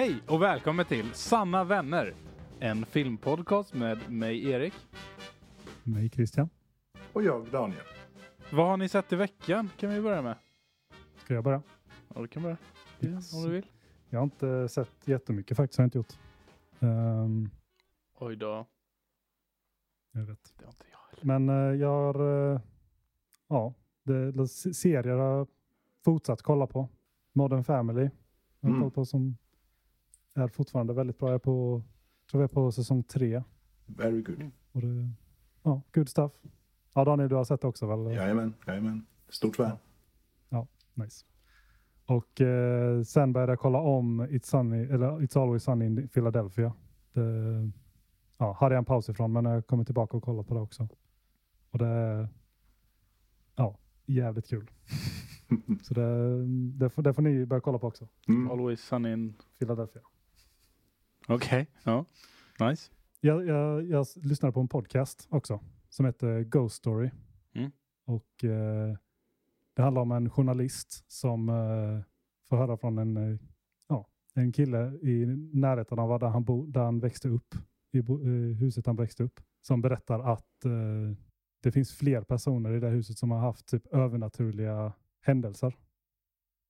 Hej och välkommen till Sanna vänner. En filmpodcast med mig Erik. Mig Christian. Och jag Daniel. Vad har ni sett i veckan? Kan vi börja med? Ska jag börja? Ja, du kan börja. Yes. Om du vill. Jag har inte sett jättemycket faktiskt. Har jag inte gjort. Ehm, Oj då. jag vet. Det har inte jag heller. Men eh, jag har... eh, ja, det, det, se- serier har jag fortsatt kolla på. Modern Family. Jag har Mm. kollat på som är fortfarande väldigt bra. Jag är på, tror jag är på säsong tre. Very good. Och det, ja, good stuff. Ja, Daniel, du har sett det också väl? Jajamän, jajamän. Stort fan. Nice. Och eh, sen började jag kolla om It's, sunny, eller It's Always Sunny in Philadelphia. Det, ja, hade jag en paus ifrån men jag kommer tillbaka och kollar på det också. Och det är ja, jävligt kul. Så det, det, får, det får ni börja kolla på också. Mm. Always sunny in... Philadelphia. Okej, ja. Nice. Jag, jag, jag lyssnade på en podcast också som heter Ghost Story. Mm. Och eh, det handlar om en journalist som eh, får höra från en, eh, ja, en kille i närheten av där han, bo, där han växte upp, i bo, eh, huset han växte upp, som berättar att eh, det finns fler personer i det huset som har haft typ övernaturliga händelser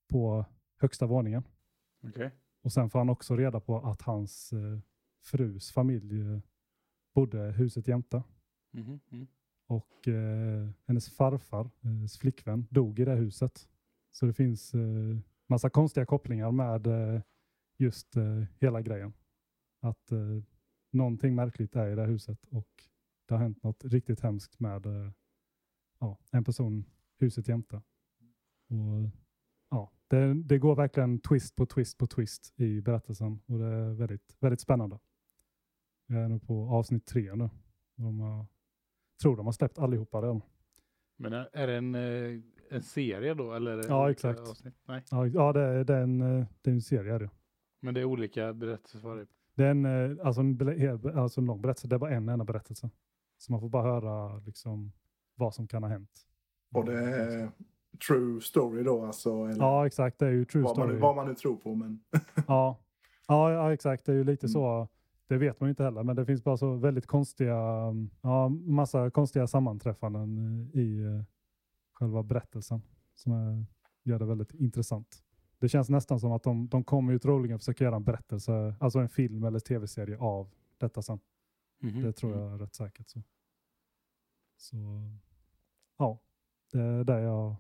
på högsta våningen. Okej. Och sen får han också reda på att hans eh, frus familj eh, bodde huset jämte. Mhm, mm. Och eh, hennes farfar, hennes flickvän, dog i det huset. Så det finns eh, massa konstiga kopplingar med eh, just eh, hela grejen. Att eh, någonting märkligt är i det huset och det har hänt något riktigt hemskt med eh, ja, en person huset jämte. Och, det, det går verkligen twist på twist på twist i berättelsen och det är väldigt, väldigt spännande. Jag är nog på avsnitt tre nu. De har, tror de har släppt allihopa redan. Men är, det en, eh, en serie då? Eller Ja, exakt. Avsnitt? Nej, Ja, ja det, är, det, är en, eh, det är en serie. Är det. men det är olika berättelser för det. Det är en, eh, alltså en, alltså en lång berättelse. Det är bara en enda berättelse. Så man får bara höra liksom, vad som kan ha hänt. Och det är true story då alltså. Eller Ja, exakt. Det är ju true vad, man, story. nu- vad man nu tror på. Men Ja. Ja, ja, exakt. Det är ju lite Mm. så. Det vet man ju inte heller, men det finns bara så väldigt konstiga, ja, massa konstiga sammanträffanden i eh, själva berättelsen som är, gör det väldigt intressant. Det känns nästan som att de, de kommer ju troligen försöka göra en berättelse, alltså en film eller tv-serie av detta sen. Mhm, Det tror mm. jag är rätt säkert. Så, så ja, det är det jag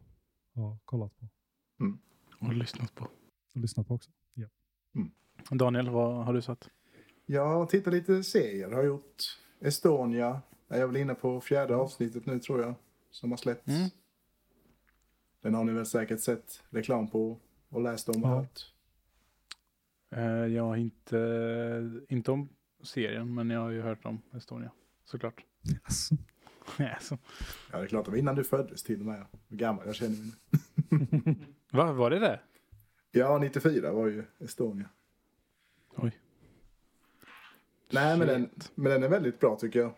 har kollat på Och lyssnat på. och lyssnat på också. Daniel, vad har du sett? jag har tittat lite serier. Jag har gjort Estonia. Jag är väl inne på fjärde avsnittet nu tror jag. Som har släppts. Mm. Den har ni väl säkert sett reklam på och läst om och Ja. hört. Eh, jag har inte, inte om serien, men jag har ju hört om Estonia. Såklart. Yes. Yes. Ja, det är klart. Det var innan du föddes till och med. Hur gammal jag känner mig nu. Va, var det det? Ja, 94 var ju Estonia. Oj. Nej, men den, men den är väldigt bra tycker jag.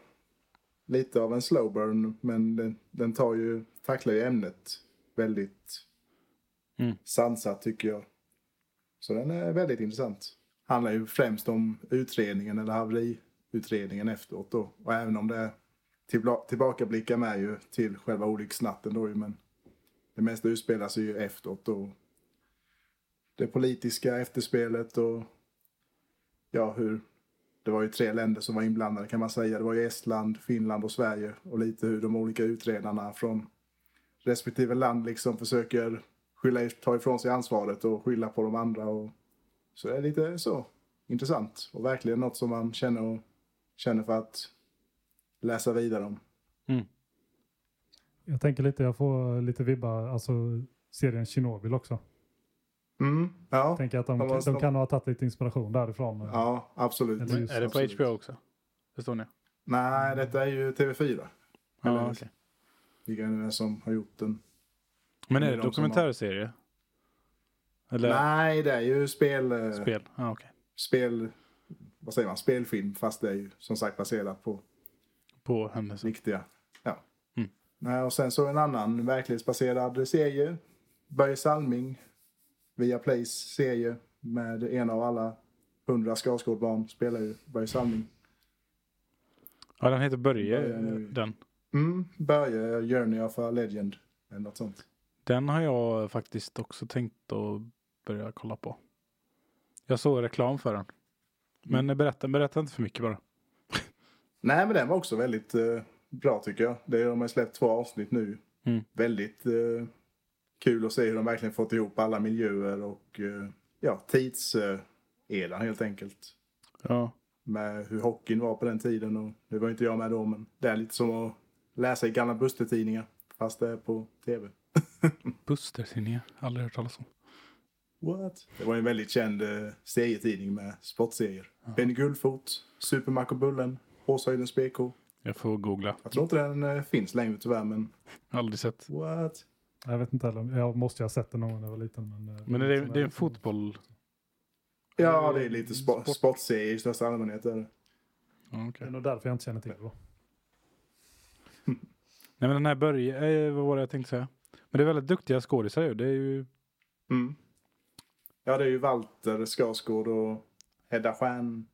Lite av en slow burn, men den, den tar ju, tacklar ju ämnet väldigt Mm. sansat tycker jag. Så den är väldigt intressant. Handlar ju främst om utredningen eller haveriutredningen efteråt då. Och även om det är tillbakablickar med ju till själva olycksnatten då ju, men det mesta utspelar sig ju efteråt då. Det politiska efterspelet och ja, hur det var ju tre länder som var inblandade kan man säga. Det var ju Estland, Finland och Sverige. Och lite hur de olika utredarna från respektive land liksom försöker skylla, ta ifrån sig ansvaret och skylla på de andra. Och, så det är lite så intressant. Och verkligen något som man känner, och, känner för att läsa vidare om. Mm. Jag tänker lite, jag får lite vibbar, alltså serien Chernobyl också. Mm, ja, Jag tänker att de, De de kan ha tagit lite inspiration därifrån. ja, absolut. Eller just- Är det på Absolut. HBO också? Estonia? Nej, detta är ju TV4. Ja, Eller- okej. Vilka är det som har gjort den? Men är Det det dokumentärserie? Eller Nej, det är ju spel... eh, spel? Ja, okej. spel... Vad säger man? Spelfilm, fast det är ju som sagt baserat på På händelser. riktiga. Ja. Mm. Och sen så en annan verklighetsbaserad serie. Börje Salming. Via Plays serie med en av alla 100 Skarsgård-barn spelar ju Börje Salming. Ja, den heter Börje, Börje den. Mm, Börje, Journey of a Legend. Eller något sånt. Den har jag faktiskt också tänkt att börja kolla på. Jag såg reklam för den. Men berätta, berätta inte för mycket bara. Nej, men den var också väldigt eh, bra tycker jag. Det, de har släppt två avsnitt nu. Mm. Väldigt eh, kul att se hur de verkligen fått ihop alla miljöer och eh, ja, tidseran helt enkelt. Ja. Med hur hockeyn var på den tiden och det var inte jag med då men det är lite som att läsa i gamla Buster-tidningar fast det är på tv. Buster-tidningar. Aldrig hört talas om. What? Det var en väldigt känd eh, serietidning med sportserier. Benny Guldfot, Supermac och Bullen, Hårshöjdens BK. Jag får googla. Jag tror inte den eh, finns längre tyvärr men Aldrig sett. what? Jag vet inte heller. Jag måste ju ha sett den någon gång när jag var liten. Men, eh, Men det är, som det är en fotboll. Ja, det är lite spo- Sport. sportserie i största allmänhet. Är det. Ja, Det är nog därför jag inte känner till det. Då. Nej men den här Börje, eh, vad var det jag tänkte säga? Men det är väldigt duktiga skådisar ju. Det är ju, Mm. Ja, det är ju Walter Skarsgård och Hedda Stjernfeldt,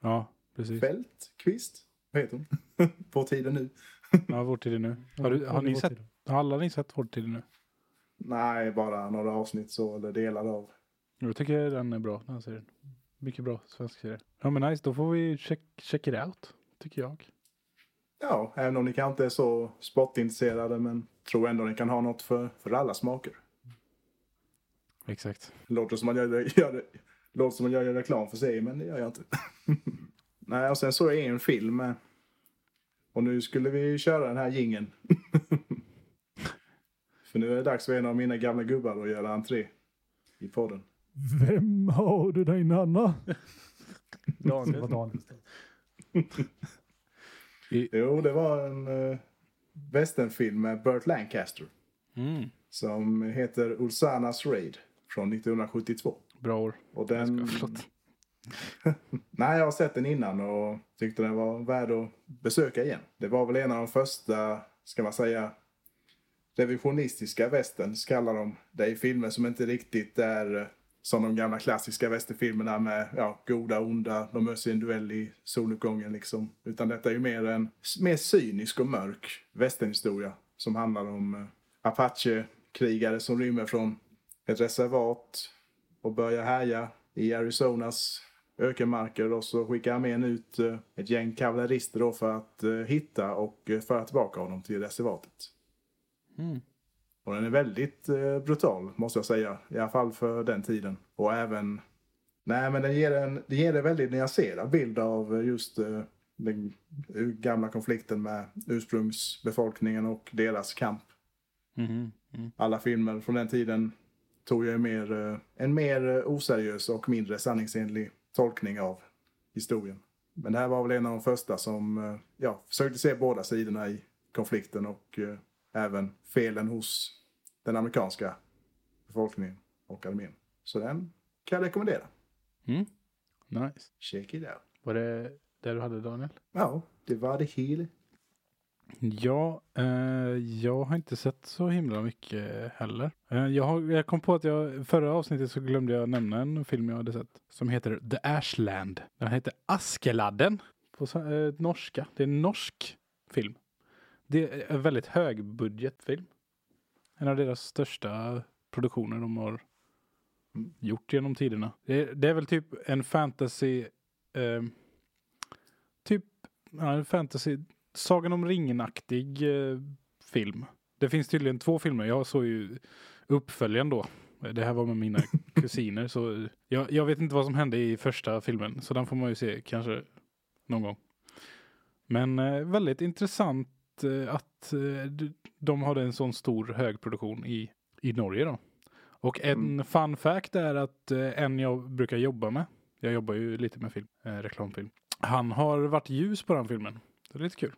ja precis. Kvist. Vad heter hon? på tiden nu. Ja, vår tid är nu. Har, du, har ni sett, har alla ni sett vår tid är nu? Nej, bara några avsnitt så, eller delar av. Jag tycker den är bra, den här serien. Mycket bra svensk serie. Ja men nice, då får vi check, check it out. Tycker jag. Ja, även om ni kanske inte är så sportintresserade men tror ändå ni kan ha något för, för alla smaker. Exakt. Låter som jag gör, gör, låter som jag gör reklam för serien, men det gör jag inte. Nej, och sen såg jag en film. Och nu skulle vi köra den här gingen. för nu är det dags för en av mina gamla gubbar att göra entré i podden. Vem har du dig Nanna? Daniel. Daniel. Jo, det var en uh, westernfilm med Burt Lancaster. Mm, Som heter Ulsanas Raid från 1972. bra år. Och den... Nej, jag har sett den innan och tyckte den var värd att besöka igen. Det var väl en av de första, ska man säga, revisionistiska västerns kallar de det i filmer som inte riktigt är eh, som de gamla klassiska västerfilmerna med ja, goda och onda, de möts i en duell i soluppgången liksom. Utan detta är ju mer en mer cynisk och mörk västernhistoria som handlar om eh, Apache-krigare som rymmer från ett reservat och börjar härja i Arizonas ökenmarker och så skickar armén ut eh, ett gäng kavallerister då för att eh, hitta och eh, föra tillbaka honom till reservatet. Mm. Och den är väldigt brutal måste jag säga. I alla fall för den tiden. Och även... Nej men den ger en, den ger en väldigt nyanserad bild av just den gamla konflikten med ursprungsbefolkningen och deras kamp. Mhm, mm. Alla filmer från den tiden tog en mer, en mer oseriös och mindre sanningsenlig tolkning av historien. Men det här var väl en av de första som eh, ja, försökte se båda sidorna i konflikten och eh, även felen hos den amerikanska befolkningen och armén. Så den kan jag rekommendera. Mm. Nice. Check it out. Var det det du hade Daniel? Ja, det var det hela. Ja, eh, jag har inte sett så himla mycket heller. Eh, jag, har, jag kom på att jag förra avsnittet så glömde jag nämna en film jag hade sett som heter The Ashland. Den heter Askeladden på eh, norska. Det är en norsk film. Det är en väldigt högbudgetfilm. En av deras största produktioner de har gjort genom tiderna. Det är, det är väl typ en fantasy eh, typ ja, en fantasy Sagan om ringen-aktig eh, film. Det finns tydligen två filmer. Jag såg ju uppföljaren då. Det här var med mina kusiner. Så eh, jag, jag vet inte vad som hände i första filmen. Så den får man ju se kanske någon gång. Men eh, väldigt intressant eh, att eh, de hade en sån stor högproduktion i, i Norge då. Och en Mm. fun fact är att eh, en jag brukar jobba med. Jag jobbar ju lite med film, reklamfilm. Han har varit ljus på den filmen. Så det är lite kul.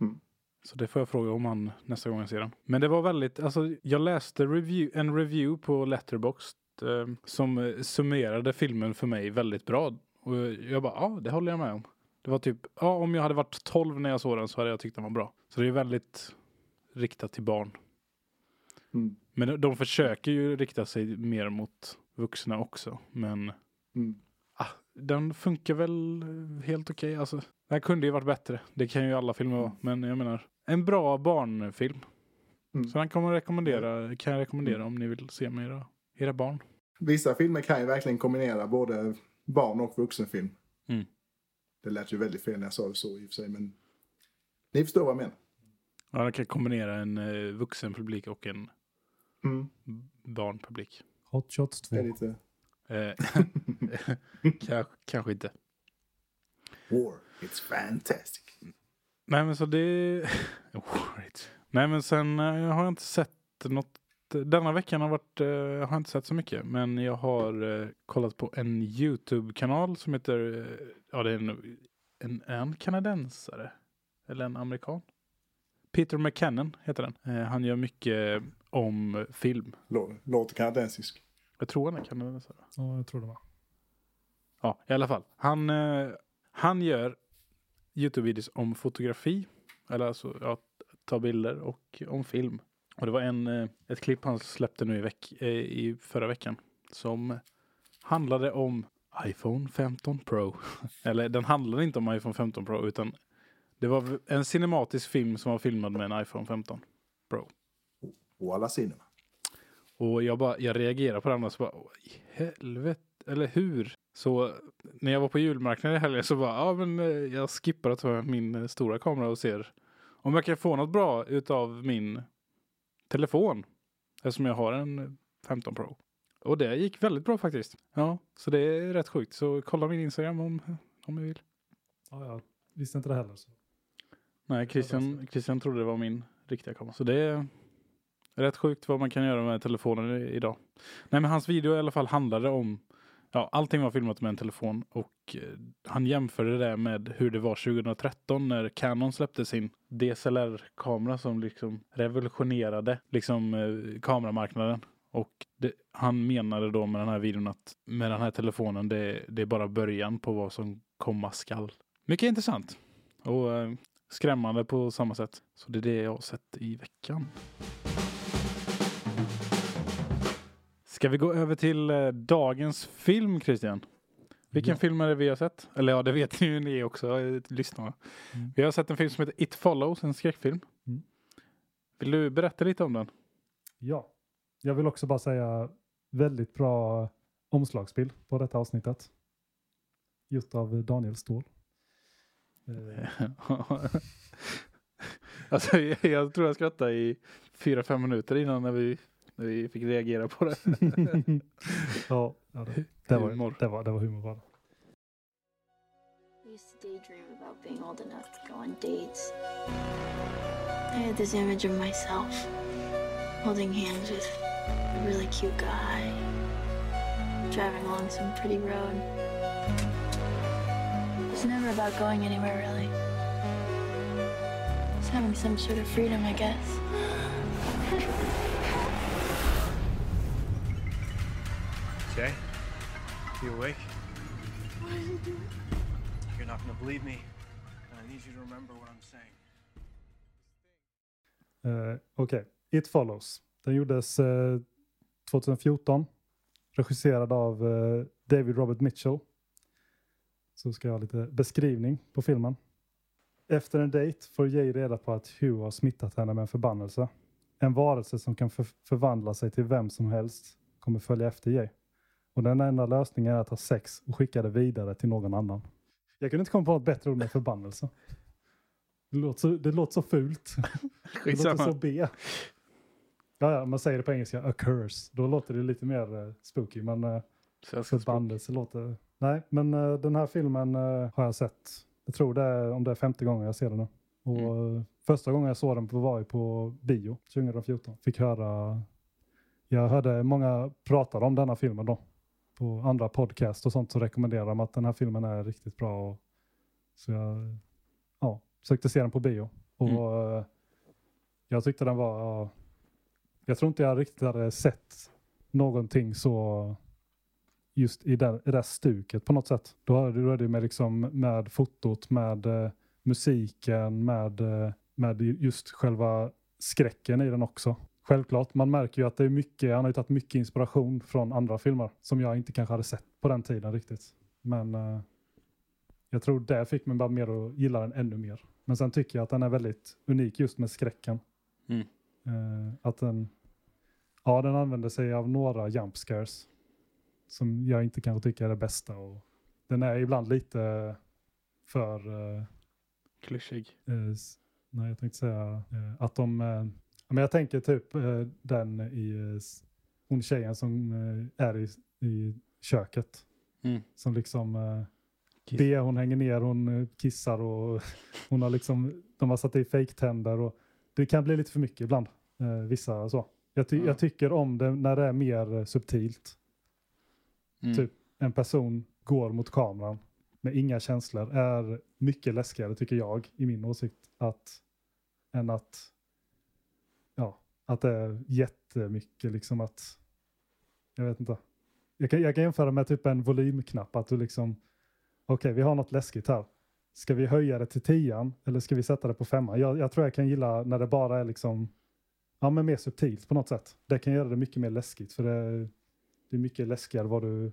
Mm. Så det får jag fråga om han nästa gång jag ser den. Men det var väldigt, alltså jag läste review, en review på Letterboxd eh, som summerade filmen för mig väldigt bra. Och jag bara, ja det håller jag med om. Det var typ, ja om jag hade varit 12 när jag såg den så hade jag tyckt den var bra. Så det är väldigt riktat till barn. Mm. Men de, försöker ju rikta sig mer mot vuxna också. Men Mm. den funkar väl helt okej. Alltså, den kunde ju varit bättre. Det kan ju alla filmer vara. Men jag menar, en bra barnfilm. Mm. Så den kommer rekommendera, kan jag rekommendera om ni vill se med era, era barn. Vissa filmer kan ju verkligen kombinera både barn och vuxenfilm. Mm. Det lät ju väldigt fel när jag sa det så i och för sig, men ni förstår vad jag menar. Ja, den kan kombinera en eh, vuxen publik och en Mm. barnpublik. Hot Shots 2. Det är lite Eh, kanske, kanske inte. war. It's fantastic. Nej men så det... Right. Nej men sen eh, har jag inte sett något. Denna veckan har varit, eh, jag har inte sett så mycket. Men jag har eh, kollat på en YouTube-kanal som heter, ja det är en, en, en kanadensare. Eller en amerikan. Peter McKinnon heter den. Han gör mycket om film. Lå- Låter kanadensisk. Jag tror han är kanadensare. Ja, jag tror det var. Ja, i alla fall. Han, han gör YouTube-videos om fotografi. Eller alltså, ja, ta bilder och om film. Och det var en, eh, ett klipp han släppte nu i, veck, eh, i förra veckan. Som handlade om iPhone 15 Pro. Eller den handlade inte om iPhone 15 Pro utan det var en cinematisk film som var filmad med en iPhone 15. Och alla cinema. Och jag, bara, jag reagerar på den och så bara, "Åh, i helvete, eller hur? Så när jag var på julmarknaden i helgen så bara, ja men eh, jag skippar att ta min eh, stora kamera och ser om jag kan få något bra utav min telefon. Eftersom jag har en eh, 15 Pro. Och det gick väldigt bra faktiskt. Ja, så det är rätt sjukt. Så kolla min Instagram om, om ni vill. Ja, jag visste inte det heller. Så. Nej, Christian, Christian trodde det var min riktiga kamera. Så det är rätt sjukt vad man kan göra med telefonen idag. Nej, men hans video i alla fall handlade om Ja, allting var filmat med en telefon och eh, han jämförde det med hur det var 2013 när Canon släppte sin DSLR-kamera som liksom revolutionerade liksom eh, kameramarknaden. Och det, han menade då med den här videon att med den här telefonen det, det är bara början på vad som komma skall. Mycket intressant. Och eh, skrämmande på samma sätt. Så det är det jag har sett i veckan. Ska vi gå över till eh, dagens film, Christian? Vilken Ja. film är det vi har sett? Eller ja, det vet ju ni också, eh, lyssnarna. Mm. Vi har sett en film som heter It Follows, en skräckfilm. Mm. Vill du berätta lite om den? Ja, jag vill också bara säga väldigt bra omslagsbild på detta avsnittet. Gjort av Daniel Ståhl. Eh, alltså, jag, jag tror jag skrattade i fyra, fem minuter innan när vi, när vi fick reagera på det. ja, ja, det, det, var, Humor. det, var, det var humor bara. I used to daydream about being old enough to go on dates. I had this image of myself holding hands with a really cute guy, driving along some pretty road. It's never about going anywhere, really. It's having some sort of freedom, I guess. Jay, you awake? You're not gonna believe me. and I need you to remember what I'm saying. Eh, Okej, It Follows. Den gjordes eh, 2014. Regisserad av eh, David Robert Mitchell. Så ska jag ha lite beskrivning på filmen. Efter en dejt får Jay reda på att Hugh har smittat henne med en förbannelse. En varelse som kan för- förvandla sig till vem som helst kommer följa efter Jay. Och den enda lösningen är att ha sex och skicka det vidare till någon annan. Jag kunde inte komma på något bättre ord med förbannelse. Det låter så, det låter så fult. Det låter så. B. Ja, ja, man säger det på engelska, a curse. Då låter det lite mer eh, spooky, men uh, förbannelse låter... Nej, men eh, den här filmen eh, har jag sett. Jag tror det är, om det är femte gången jag ser den nu. Och eh, första gången jag såg den var ju på bio 2014. Fick höra... Jag hörde många prata om denna filmen då. På andra podcast och sånt så rekommenderar de att den här filmen är riktigt bra. Och, så jag ja, sökte se den på bio. Och eh, jag tyckte den var... ja, jag tror inte jag riktigt hade sett någonting så just i det, i det stuket på något sätt. Då är det med, liksom, med fotot, med eh, musiken, med, eh, med just själva skräcken i den också. Självklart, man märker ju att det är mycket, han har ju tagit mycket inspiration från andra filmer som jag inte kanske hade sett på den tiden riktigt. Men eh, jag tror det fick mig bara mer att gilla den ännu mer. Men sen tycker jag att den är väldigt unik just med skräcken. Mm. Eh, att den, ja den använder sig av några jump scares. Som jag inte kanske tycker är det bästa. Och den är ibland lite för, eh, Klyschig. eh, nej jag tänkte säga eh, att de, eh, men jag tänker typ eh, den i, eh, hon tjejen som eh, är i, i köket. Mm. Som liksom, Kiss. det hon hänger ner, hon kissar och hon har liksom, de har satt i fejktänder och det kan bli lite för mycket ibland. Vissa så. Jag, ty- Ja. jag tycker om det när det är mer subtilt. Mm. Typ en person går mot kameran med inga känslor är mycket läskigare tycker jag i min åsikt. Att, än att, att det är jättemycket liksom att, jag vet inte. Jag kan, jag kan jämföra med typ en volymknapp att du liksom, okej vi har något läskigt här. Ska vi höja det till tian eller ska vi sätta det på femman? Jag, jag tror jag kan gilla när det bara är liksom, ja men mer subtilt på något sätt. Det kan göra det mycket mer läskigt för det, det är mycket läskigare vad du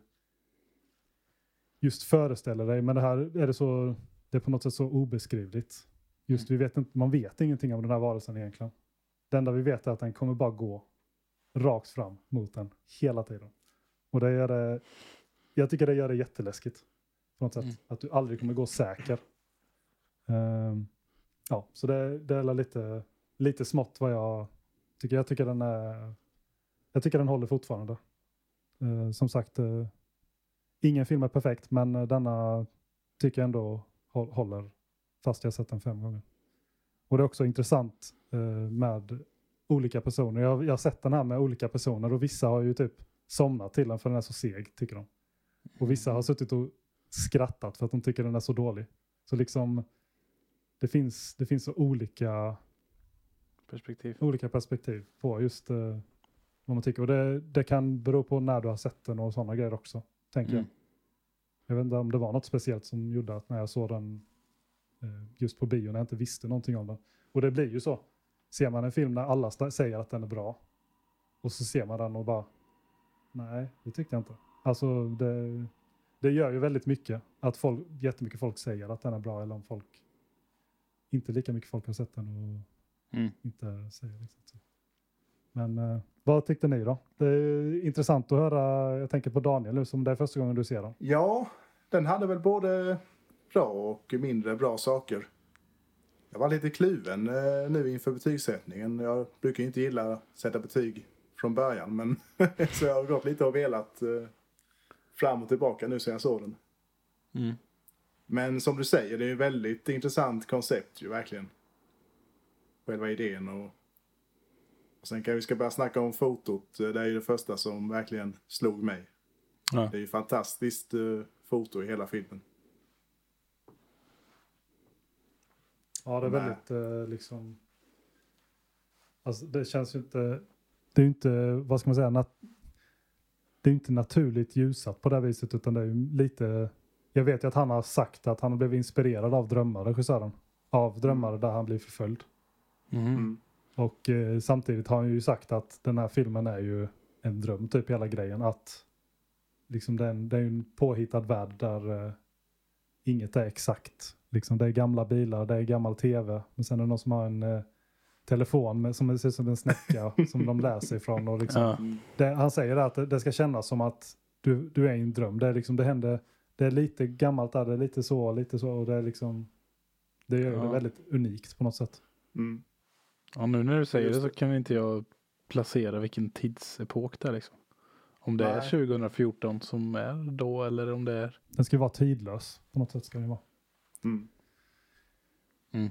just föreställer dig. Men det här är det så, det är på något sätt så obeskrivligt. Just vi vet inte, man vet ingenting om den här varelsen egentligen. Det enda vi vet är att den kommer bara gå rakt fram mot den hela tiden. Och det gör det, jag tycker det gör det jätteläskigt. På något sätt. Mm. Att du aldrig kommer gå säker. Ehm, ja, så det, det är lite, lite smått vad jag tycker. Jag tycker den är, jag tycker den håller fortfarande. Eh, som sagt, eh, ingen film är perfekt, men denna tycker jag ändå hå- håller fast jag sett den fem gånger. Och det är också intressant eh, med olika personer. Jag, jag har sett den här med olika personer och vissa har ju typ somnat till den för den är så seg, tycker de. Och vissa har suttit och skrattat för att de tycker den är så dålig. Så liksom, det finns, det finns så olika Perspektiv. olika perspektiv på just eh, vad man tycker. Och det, det kan bero på när du har sett den och sådana grejer också, tänker Mm. jag. Jag vet inte om det var något speciellt som gjorde att när jag såg den just på bio, när jag inte visste någonting om den. Och det blir ju så. Ser man en film när alla säger att den är bra och så ser man den och bara nej, det tyckte jag inte. Alltså det, det gör ju väldigt mycket att folk, jättemycket folk säger att den är bra eller om folk inte lika mycket folk har sett den och Mm. inte säger liksom så. Men eh, vad tyckte ni då? Det är intressant att höra, jag tänker på Daniel nu som det är första gången du ser den. Ja, den hade väl både bra och mindre bra saker. Jag var lite kluven eh, nu inför betygssättningen. Jag brukar inte gilla att sätta betyg från början, men så jag har gått lite och velat eh, fram och tillbaka nu sen jag såg den. Mm. Men som du säger, det är ju väldigt intressant koncept ju verkligen. Själva idén och, och sen kan vi ska börja snacka om fotot. Eh, Det är ju det första som verkligen slog mig. Ja. Det är ju fantastiskt foto i hela filmen. Ja, det är Nej. väldigt eh, liksom... Alltså det känns ju inte... Det är ju inte, vad ska man säga, nat- det är inte naturligt ljusat på det här viset utan det är ju lite... Jag vet ju att han har sagt att han blev inspirerad av drömmar, regissören. Av drömmar där han blir förföljd. Mm. Mm. Och eh, samtidigt har han ju sagt att den här filmen är ju en dröm, typ hela grejen. Att liksom den, det är ju en påhittad värld där eh, inget är exakt. Liksom det är gamla bilar, det är gammal tv. Men sen är det någon som har en eh, telefon med, som ser ut som en snäcka som de läser ifrån. Och liksom, Ja. Det, han säger att det, det ska kännas som att du, du är i en dröm. Det är liksom, det händer, det är lite gammalt där, det är lite så, lite så. Och det är liksom, det gör ju Ja. det väldigt unikt på något sätt. Mm. ja, nu när du säger det så kan inte jag placera vilken tidsepok det är liksom. Om det är Nej. 2014 som är då eller om det är... Den ska vara tidlös på något sätt. ska den vara. Mm. Mm.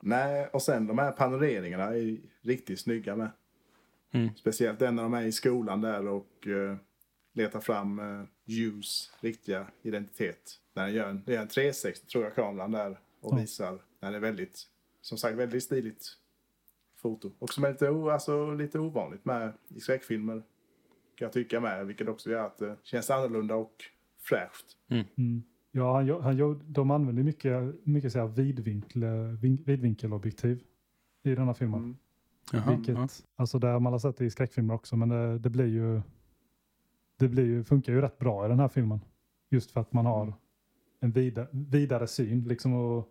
Nej, och sen de här panoreringarna är riktigt snygga med. Mm. Speciellt den när de är i skolan där och uh, letar fram uh, Hughes riktiga identitet. När den gör en, det är en 360 tror jag kameran där och Ja. visar. Den är väldigt, som sagt väldigt stiligt foto. Och som är lite, alltså, lite ovanligt med i skräckfilmer. Kan jag tycka med, vilket också gör att det känns annorlunda och fräscht. Mm. Ja, han, han, gör- de använder mycket, mycket så här vidvinkel, vin, vidvinkelobjektiv i den här filmen. Mm. Jaha, Vilket, ja. alltså där man har sett det i skräckfilmer också, men det, det blir ju, det blir ju, funkar ju rätt bra i den här filmen. Just för att man har Mm. en vida, vidare syn. Liksom och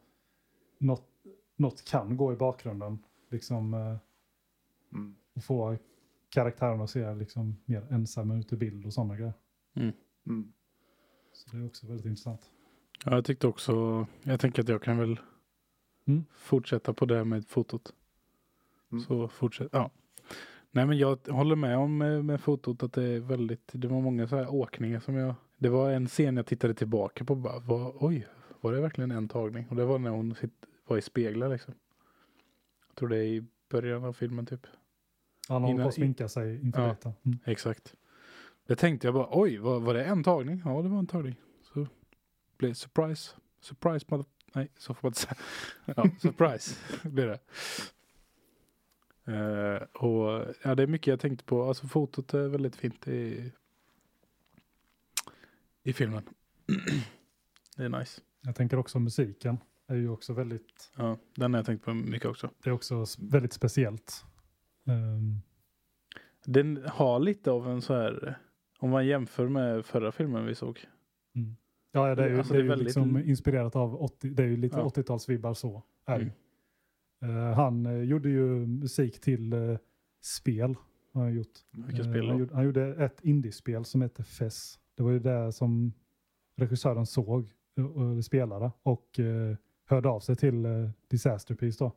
något, något kan gå i bakgrunden. Liksom eh, Mm. och få karaktärerna att se liksom mer ensamma ut i bild och sådana grejer. Mm. Så det är också väldigt intressant. Ja, jag tyckte också, jag tänker att jag kan väl Mm. fortsätta på det med fotot. Mm. Så fortsätt, ja. Nej men jag håller med om med, med fotot att det är väldigt, det var många så här åkningar som jag, det var en scen jag tittade tillbaka på bara, var, oj, var det verkligen en tagning? Och det var när hon sitt, var i speglar liksom. Jag tror det är i början av filmen typ. Han håller på att sminka sig inför Ja. detta. Mm. Exakt. Det tänkte jag bara, oj, var, var det en tagning? Ja, det var en tagning. Så blev surprise, surprise mother... Nej, så får man inte säga. Ja, surprise blev det. Eh, och ja, det är mycket jag tänkte på. Alltså fotot är väldigt fint i, i filmen. det är nice. Jag tänker också musiken. är ju också väldigt, Ja, den har jag tänkt på mycket också. det är också väldigt speciellt. Ehm, Den har lite av en så här, om man jämför med förra filmen vi såg. mm. Ja, det är ju, Alltså, det är det är väldigt- liksom inspirerat av 80, det är ju lite Ja. 80-talsvibbar så. Är. Mm. Eh, han eh, gjorde ju musik till eh, spel. Har han gjort. Vilka spel han, gjorde, han gjorde ett indiespel som heter Fess. Det var ju det som regissören såg eh, och spelade och hörde av sig till eh, Disasterpiece då.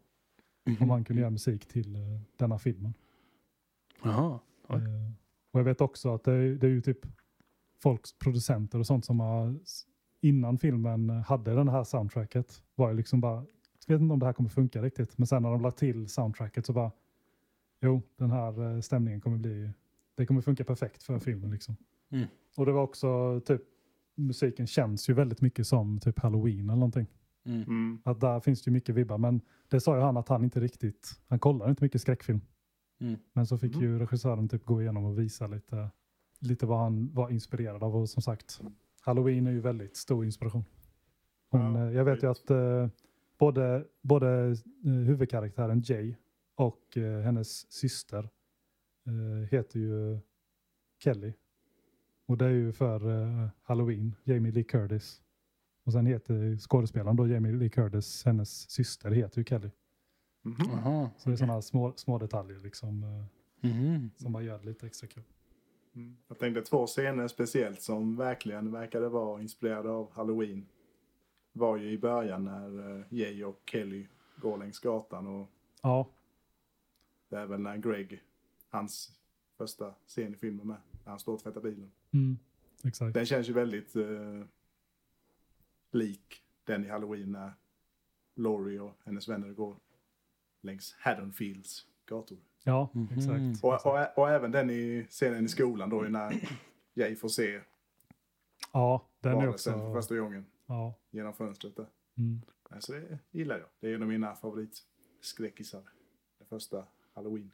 Om han kunde göra musik till denna filmen. Jaha. Och jag vet också att det, är- det är ju typ folks producenter och sånt som har innan filmen hade den här soundtracket var ju liksom bara, jag vet inte om det här kommer funka riktigt, men sen när de lagt till soundtracket så bara, jo, den här eh, stämningen kommer bli, det kommer funka perfekt för filmen liksom. Mm. Och det var också typ, musiken känns ju väldigt mycket som typ Halloween eller någonting. Mm. Mm. Att där finns det ju mycket vibbar, men det sa ju han att han inte riktigt, han kollar inte mycket skräckfilm. Mm. Men så fick Mhm. ju regissören typ gå igenom och visa lite, lite vad han var inspirerad av. Och som sagt, Halloween är ju väldigt stor inspiration. Hon, Ja, eh, jag vet ju att eh, både, både eh, huvudkaraktären Jay och eh, hennes syster eh, heter ju Kelly. Och det är ju för Halloween, Jamie Lee Curtis. Och sen heter skådespelaren då Jamie Lee Curtis, hennes syster heter ju Kelly. Mhm. Jaha. Så det är sådana små, små detaljer liksom, eh, Mhm. som bara gör det lite extra kul. Mm. Jag tänkte två scener speciellt som verkligen verkade vara inspirerade av Halloween. Var ju i början när eh, Jay och Kelly går längs gatan och Ja, det är väl när Greg, hans första scen i filmen med, när han står och tvättar bilen. mm, exakt. Den känns ju väldigt eh, lik den i Halloween när Laurie och hennes vänner går längs Haddonfields gator. Ja, Mhm. exakt. Och, och, och även den i scenen i skolan då när Jay får se Ja, den är också... för första gången Ja, genom fönstret där. mm. Alltså det gillar jag. Det är en av mina favoritskräckisar. Den första Halloween.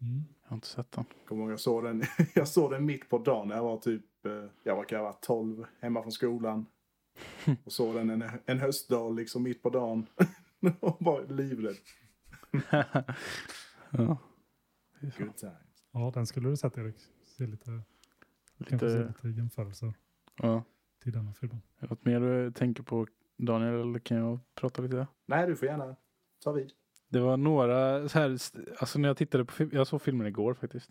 Mm. Jag har inte sett den. Kommer jag såg den, jag såg den mitt på dagen när jag var typ, eh, jag var kanske 12 hemma från skolan. Och såg den en, en höstdag liksom mitt på dagen. och var livrädd. ja. Good times. ja, den skulle du sett Erik. Se lite, kanske se Lite, lite jämförelser ja. till denna filmen. Är det Något mer du tänker på Daniel eller kan jag prata lite? Nej, du får gärna ta vid. Det var några så här, alltså när jag tittade på film, jag såg filmen igår faktiskt.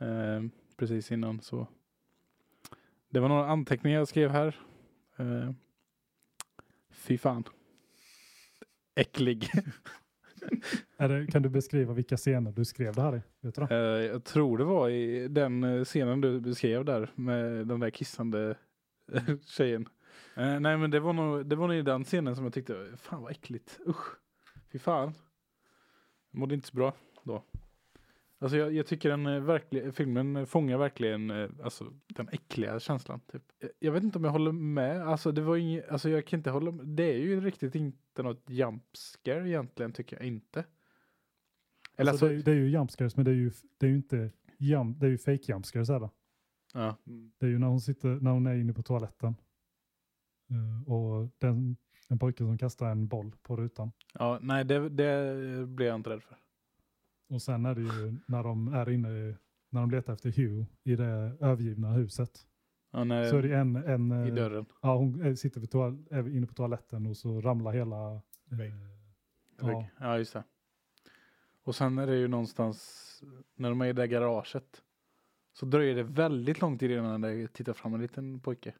Eh, precis innan så. Det var några anteckningar jag skrev här. Eh, fy fan. Äcklig. Det, kan du beskriva vilka scener du skrev det här i? Vet du det? Eh, jag tror det var i den eh, scenen du beskrev där med den där kissande tjejen. Eh, nej men det var, nog, det var nog i den scenen som jag tyckte, fan vad äckligt, usch. Fy fan. Jag mådde inte så bra då. Alltså jag, jag tycker den eh, verkligen, filmen fångar verkligen eh, alltså, den äckliga känslan. Typ. Jag- Jag vet inte om jag håller med. Alltså det var inget, alltså jag kan inte hålla med. Det är ju riktigt inte något jumpscare egentligen tycker jag inte. Eller alltså, alltså, det, är- det är ju jumpscares, men det är ju, det är ju inte jump, det är ju fake jumpscares. Det. ja. Det är ju när hon, sitter, när hon är inne på toaletten. Eh, och den, en pojke som kastar en boll på rutan. Ja, nej det, det blir jag inte rädd för. Och sen är det ju när de är inne, när de letar efter Hugh i det övergivna huset. Är Så är det en, en i eh, dörren. ja, hon eh, sitter vid toal- inne på toaletten och så ramlar hela... Eh, ja, Ja. ja, just det. Och sen är det ju någonstans, när de är i det där garaget. Så dröjer det väldigt lång tid innan det tittar fram en liten pojke.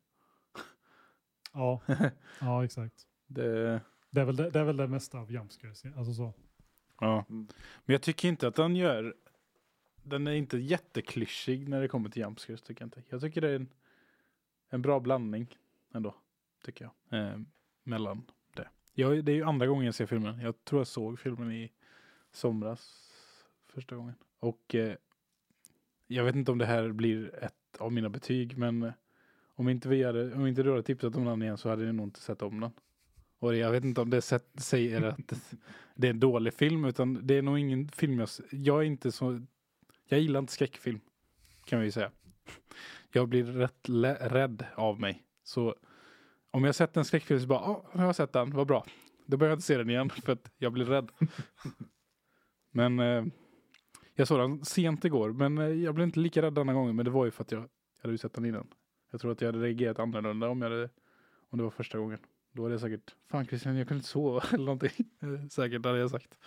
ja, ja, exakt. Det, Det är väl det, det, är väl det mesta av jumpscares. Alltså så ja. Mm. Men jag tycker inte att den gör, den är inte jätteklyschig när det kommer till jumpscares tycker jag inte. Jag tycker det är en, en bra blandning ändå, tycker jag. Eh, mellan det. Jag, det är ju andra gången jag ser filmen. Jag tror jag såg filmen i somras första gången. Och eh, jag vet inte om det här blir ett av mina betyg, men eh, om inte, vi hade, om inte du hade tipsat om den igen så hade jag nog inte sett om den. Och jag vet inte om det sätt, säger att det är en dålig film, utan det är nog ingen film jag... Jag är inte så... Jag gillar inte skräckfilm, kan vi säga. Jag blir rätt rädd av mig. Så om jag sett en skräckfilm så bara, ja, nu har jag sett den, vad bra. Då behöver jag inte se den igen för att jag blir rädd. men eh, jag såg den sent igår, men eh, jag blev inte lika rädd denna gången. Men det var ju för att jag, jag hade ju sett den innan. Jag tror att jag hade reagerat annorlunda om, jag hade, om det var första gången. Då hade jag säkert, fan Christian jag kunde inte sova eller någonting. Säkert hade jag sagt.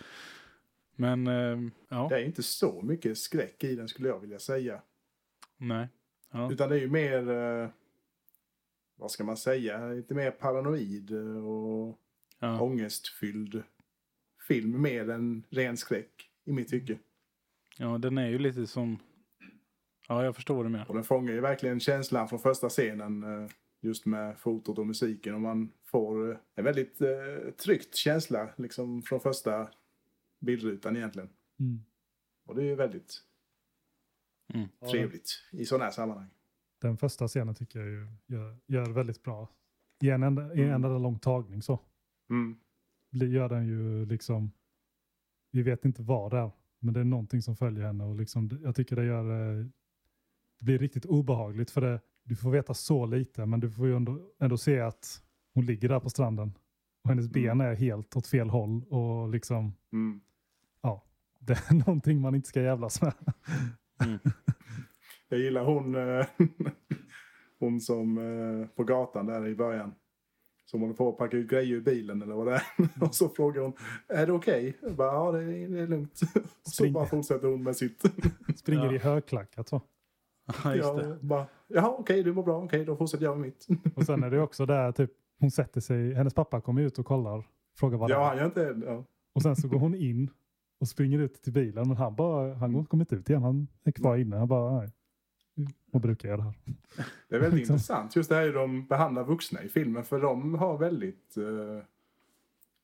Men eh, ja, Det är inte så mycket skräck i den skulle jag vilja säga. nej. Ja. Utan det är ju mer, eh, vad ska man säga, lite mer paranoid eh, och Ja. ångestfylld film mer än ren skräck i mitt tycke. ja, den är ju lite som, ja jag förstår du menar. Och den fångar ju verkligen känslan från första scenen eh, just med fotot och musiken och man får eh, en väldigt eh, tryckt känsla liksom från första bildrutan egentligen. Mm. Och det är ju väldigt Mm. Ja, trevligt i sådana här sammanhang. Den första scenen tycker jag ju gör, gör väldigt bra. I en enda, i en Mm. enda lång tagning så Mm. blir- gör den ju liksom, vi vet inte vad det är, men det är någonting som följer henne och liksom, jag tycker det gör, eh, det blir riktigt obehagligt för det, du får veta så lite, men du får ju ändå, ändå se att hon ligger där på stranden och hennes ben Mm. är helt åt fel håll och liksom, Mm. det är någonting man inte ska jävlas med. Mm. Jag gillar hon, eh, hon som eh, på gatan där i början. Som håller på att packa ut grejer ur bilen eller vad det är. Och så frågar hon, är det okej? Bara, ja det är, det är lugnt. Och så bara fortsätter hon med sitt. Springer Ja. i högklackat så. Ja, just Ja, det. bara, Jaha okej du mår bra, okej då fortsätter jag med mitt. Och sen är det också där typ, hon sätter sig, hennes pappa kommer ut och kollar, frågar vad det Ja är. han gör inte, ja. Och sen så går hon in och springer ut till bilen. Men han, bara, han har kommit ut igen. Han är kvar inne. Han bara, nej. Vad brukar jag göra här? Det är väldigt Liksom. intressant just det här hur de behandlar vuxna i filmen. För de har väldigt eh,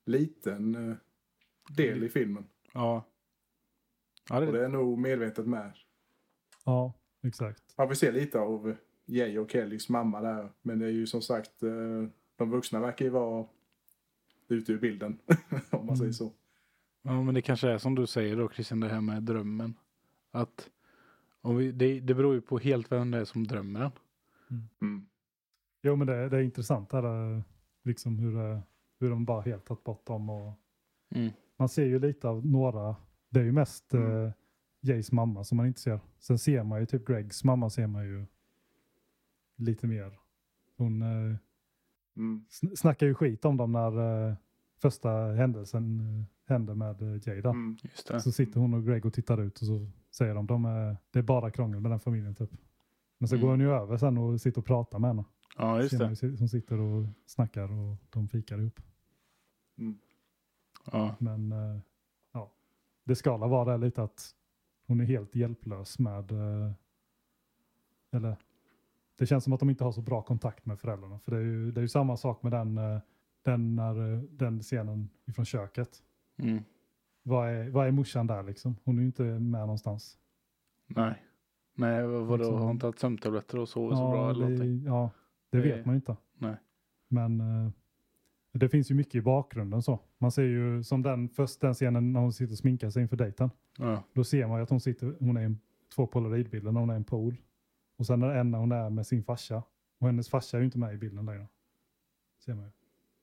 liten eh, del i filmen. Ja. Ja, Och det, det är nog medvetet med. Ja, exakt. Man får se lite av Jay och Kellys mamma där. Men det är ju som sagt, eh, de vuxna verkar ju vara ute ur bilden. om man säger Mm. så. ja, men det kanske är som du säger då Christian, det här med drömmen. Att om vi, det, det beror ju på helt vem det är som drömmer den. Mm. Jo, men det, det är intressant där, eh, liksom hur, det, hur de bara helt tagit bort dem. Och Mm. man ser ju lite av några. Det är ju mest Mm. eh, Jays mamma som man inte ser. Sen ser man ju typ Gregs mamma ser man ju lite mer. Hon eh, Mm. sn- snackar ju skit om dem när eh, första händelsen eh, händer med eh, Jay. Mm. Just det. Så sitter hon och Greg och tittar ut och så säger de, de är, det är bara krångel med den familjen typ. Men så Mm. går hon ju över sen och sitter och pratar med henne. Ja, just det. Hon sitter och snackar och de fikar ihop. Mm. Ja. Men eh, ja, det ska vara där lite att hon är helt hjälplös med, eh, eller det känns som att de inte har så bra kontakt med föräldrarna. För det är ju, det är ju samma sak med den, eh, den, när, eh, den scenen ifrån köket. Mm. Vad är, vad är morsan där liksom? Hon är ju inte med någonstans. Nej. Nej, vad- vadå? Liksom- Har hon tagit sömntabletter och sover så bra eller det, någonting? ja, det Det- vet man ju inte. Nej. Men det finns ju mycket i bakgrunden så. Man ser ju som den, först den scenen när hon sitter och sminkar sig inför dejten. Ja. Då ser man ju att hon sitter, hon är i en, två polaroidbilder när hon är i en pool. Och sen är det en när hon är med sin farsa. Och hennes farsa är ju inte med i bilden längre. Ser man ju.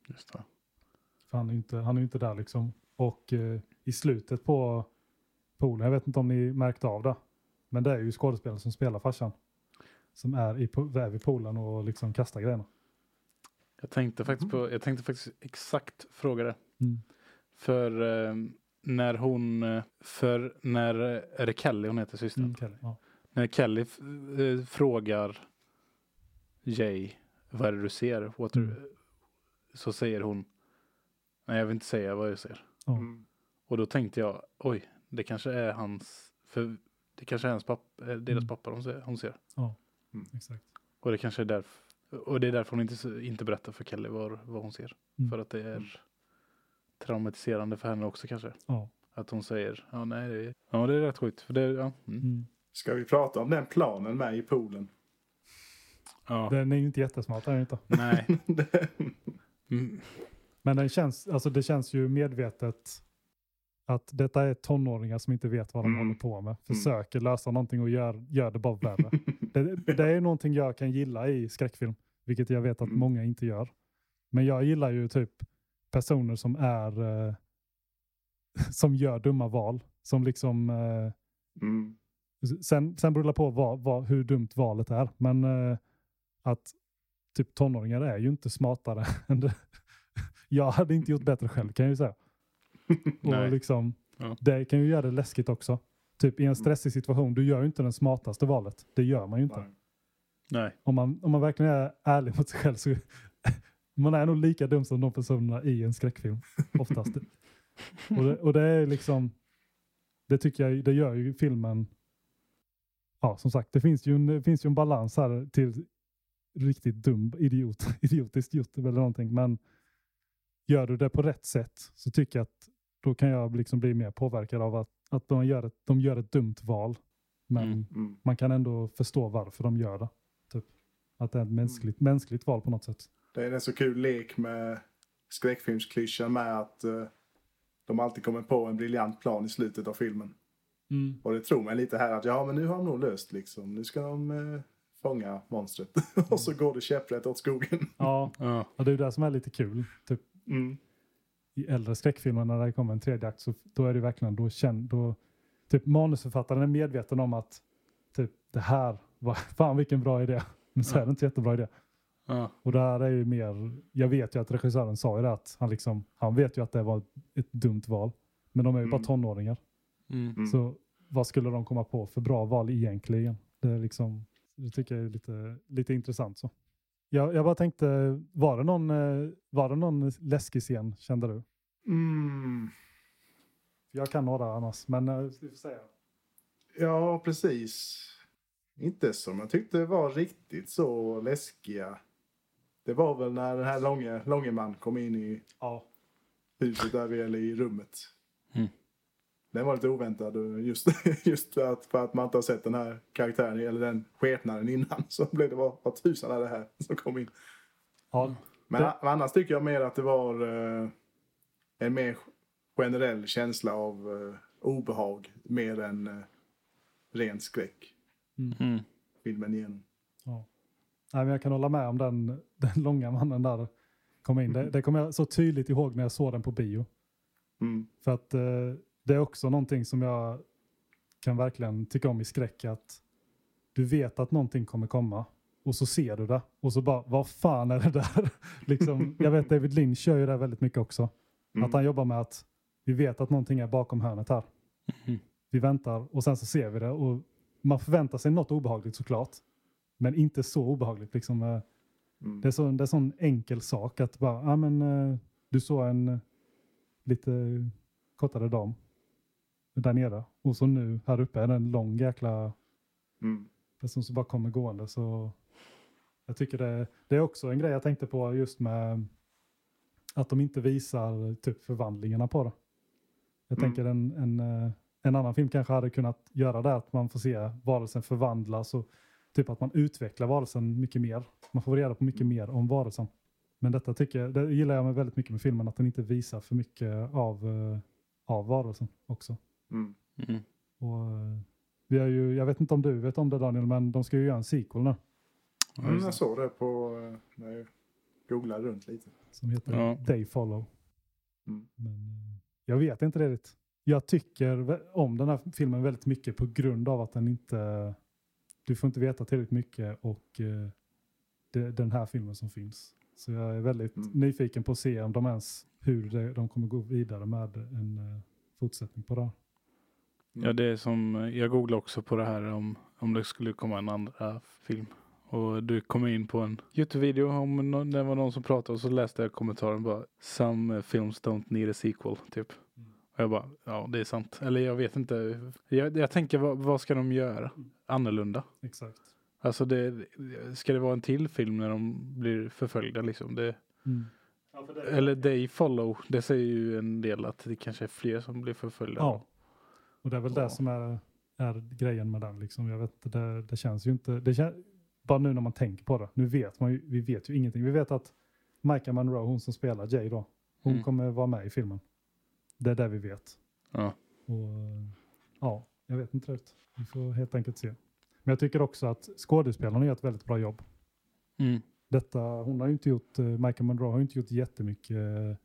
Just det. För han är ju inte, han är inte där liksom. Och eh, i slutet på poolen, jag vet inte om ni märkte av det. Men det är ju skådespelaren som spelar farsan. som är, i, är vid poolen och liksom kastar grejerna. Jag tänkte faktiskt på, jag tänkte faktiskt exakt fråga det. Mm. För eh, när hon, eh, för när, eh, är det Kelly hon heter systern? Mm, Kelly, ja. När Kelly eh, frågar Jay, vad är det du ser? What are- Mm. Så säger hon, nej jag vill inte säga vad jag ser. Ja. Mm. Och då tänkte jag, oj, det kanske är hans, för det kanske är hans pappa, deras Mm. pappa hon ser, hon ser. Exakt. Och det kanske är därför, och det är därför hon inte, inte berättar för Kelly vad, vad hon ser. Mm. För att det är Mm. traumatiserande för henne också kanske. Ja. Att hon säger, ja nej, det är, ja, det är rätt sjukt. För det, ja, mm. Mm. Ska vi prata om den planen med i poolen? ja. Den är ju inte jättesmart, är den inte. nej. Mm. Men den känns, alltså det känns ju medvetet att detta är tonåringar som inte vet vad de Mm. håller på med. Försöker lösa någonting och gör, gör det bara värre. det, det är någonting jag kan gilla i skräckfilm, vilket jag vet att Mm. många inte gör. Men jag gillar ju typ personer som är eh, som gör dumma val. Som liksom eh, Mm. Sen, sen beror det på vad, vad, hur dumt valet är. Men eh, att typ tonåringar är ju inte smartare än det. Jag hade inte gjort bättre själv kan jag ju säga. Och liksom, Ja. Det kan ju göra det läskigt också. Typ i en stressig situation, du gör ju inte det smartaste valet. Det gör man ju inte. Nej. Nej. Om man, om man verkligen är ärlig mot sig själv så man är nog lika dum som de personerna i en skräckfilm. Oftast. och, det, och det är liksom, det tycker jag, det gör ju filmen, ja som sagt, det finns ju en, det finns ju en balans här till riktigt dum, idiot, idiotiskt gjort eller någonting. Men gör du det på rätt sätt så tycker jag att då kan jag liksom bli mer påverkad av att, att de, gör ett, de gör ett dumt val. Men Mm. Mm. man kan ändå förstå varför de gör det. Typ. Att det är ett mänskligt, mänskligt val på något sätt. Det är en så kul lek med skräckfilmsklyschan med att eh, de alltid kommer på en briljant plan i slutet av filmen. Och det tror mig lite här att ja men nu har de nog löst liksom. Nu ska de eh, fånga monstret. och så går det käpprätt åt skogen. Ja, Ja. och det är det som är lite kul. Typ, Mm. I äldre skräckfilmer när det kommer en tredje akt så då är det verkligen, då känner, då, typ manusförfattaren är medveten om att typ det här var, fan vilken bra idé. Men så är det inte jättebra idé. Ja. Och det här är ju mer, jag vet ju att regissören sa ju det att han liksom, han vet ju att det var ett dumt val. Men de är ju bara Mm. tonåringar. Mm. Mm. Så vad skulle de komma på för bra val egentligen? Det, är liksom, det tycker jag är lite, lite intressant. Så. Jag, jag bara tänkte, var det, någon, eh, var det någon läskig scen kände du? Mm. Jag kan några annars, men eh, vi får säga. Ja, precis. Inte som jag tyckte var riktigt så läskiga. Det var väl när den här långe, långe man kom in i Ja. huset där vi eller i rummet. Mm. Den var lite oväntad och just, just att, för att man inte har sett den här karaktären eller den skepnaden innan så blev det vad, vad tusan är det här som kom in. ja. Men Det- annars tycker jag mer att det var eh, en mer generell känsla av eh, obehag mer än eh, ren skräck. Mm. Filmen igenom. ja. Nej, men jag kan hålla med om den, den långa mannen där kom in. Det, det kommer jag så tydligt ihåg när jag såg den på bio. Mm. För att eh, det är också någonting som jag kan verkligen tycka om i skräck. Att du vet att någonting kommer komma och så ser du det och så bara, vad fan är det där? liksom, jag vet David Lynch kör ju det väldigt mycket också. Mm. Att han jobbar med att vi vet att någonting är bakom hörnet här. Mm. Vi väntar och sen så ser vi det och man förväntar sig något obehagligt såklart. Men inte så obehagligt. Liksom, eh, Mm. det är så, det är sån enkel sak att bara, ja men eh, du såg en eh, lite kortare dam där nere. Och så nu här uppe är det en lång jäkla Mm. person som bara kommer gående. Så jag tycker det, det är också en grej jag tänkte på just med att de inte visar typ förvandlingarna på det. Jag Mm. tänker en, en, eh, en annan film kanske hade kunnat göra det, att man får se varelsen förvandlas och typ att man utvecklar varelsen mycket mer. Man får reda på mycket mer om varelsen. Men detta tycker jag, det gillar jag med väldigt mycket med filmen, att den inte visar för mycket av, eh, av varelsen också. Mm. Mm. Och, eh, vi har ju, jag vet inte om du vet om det Daniel, men de ska ju göra en sequel nu. Ja, Mm, jag såg det på, när googlade runt lite. Som heter Ja. They Follow. Mm. Men eh, jag vet inte riktigt. Jag tycker om den här filmen väldigt mycket på grund av att den inte du får inte veta tillräckligt mycket och eh, det, den här filmen som finns. Så jag är väldigt Mm. nyfiken på att se om de ens, hur det, de kommer gå vidare med en eh, fortsättning på det här. Ja, det är som, jag googlade också på det här om, om det skulle komma en andra film. Och du kom in på en Youtube-video om nå- det var någon som pratade och så läste jag kommentaren bara Some eh, films don't need a sequel, typ. Och jag bara, ja det är sant. Eller jag vet inte. Jag, jag tänker, vad, vad ska de göra? Annorlunda? Exakt. Alltså det, ska det vara en till film när de blir förföljda liksom? Det, Mm. eller They Follow, det säger ju en del att det kanske är fler som blir förföljda. Ja. Och det är väl Ja. det som är, är grejen med den. Liksom. Jag vet, inte, det, det känns ju inte... Det kän, bara nu när man tänker på det. Nu vet man ju, vi vet ju ingenting. Vi vet att Micah Monroe, hon som spelar Jay då, hon Mm. kommer vara med i filmen. Det är det vi vet. Ja. Och, ja, jag vet inte rätt. Vi får helt enkelt se. Men jag tycker också att skådespelarna gör ett väldigt bra jobb. Mm. Detta, hon har ju inte gjort, uh, Micah Monroe har ju inte gjort jättemycket. eh,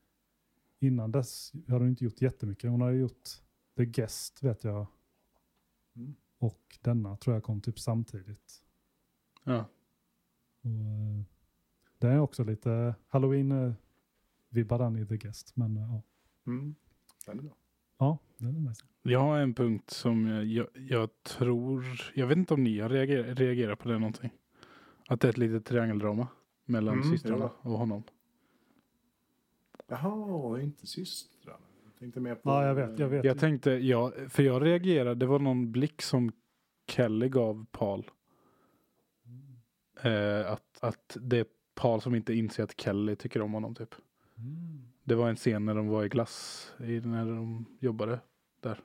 innan dess har hon inte gjort jättemycket. Hon har ju gjort The Guest vet jag. Mm. Och denna tror jag kom typ samtidigt. Ja. Och, eh, det är också lite halloween-vibbar den i The Guest. Men eh, ja, Mm. Den är bra. ja den är nice. Jag har en punkt som jag, jag, jag tror, jag vet inte om ni har reagerat, reagerat på det någonting. Att det är ett litet triangeldrama mellan Mm, systrarna ja. och honom. Jaha, inte systrarna. Jag tänkte mer på... Ja, jag vet. Jag vet. Jag tänkte, ja, för jag reagerade, det var någon blick som Kelly gav Paul. Eh, att, att det är Paul som inte inser att Kelly tycker om honom typ. Mm. Det var en scen när de var i glass, i, när de jobbade där.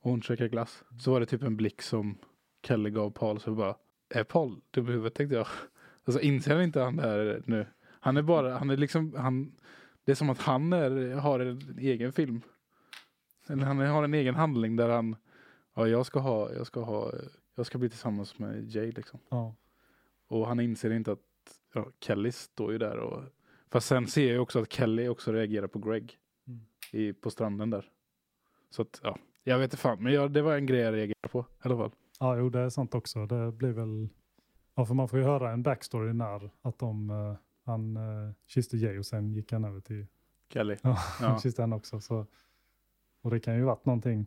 Och hon käkade glass. Så var det typ en blick som Kelly gav Paul. Så bara, är Paul dum i huvudet tänkte jag. Alltså inser han inte han det här nu? Han är bara, han är liksom, han, det är som att han är, har en egen film. Eller han har en egen handling där han, ja jag ska ha, jag ska ha, jag ska bli tillsammans med Jay liksom. Ja. Och han inser inte att ja, Kelly står ju där och... Fast sen ser jag också att Kelly också reagerar på Greg. Mm. I, på stranden där. Så att, ja. Jag vet inte fan, men ja, det var en grej jag reagerade på i alla fall. Ja, jo, det är sant också. Det blir väl... Ja, för man får ju höra en backstory när att de, eh, han uh, kysste Jay och sen gick han över till Kelly. ja, Ja. kysste henne också. Så, och det kan ju varit någonting.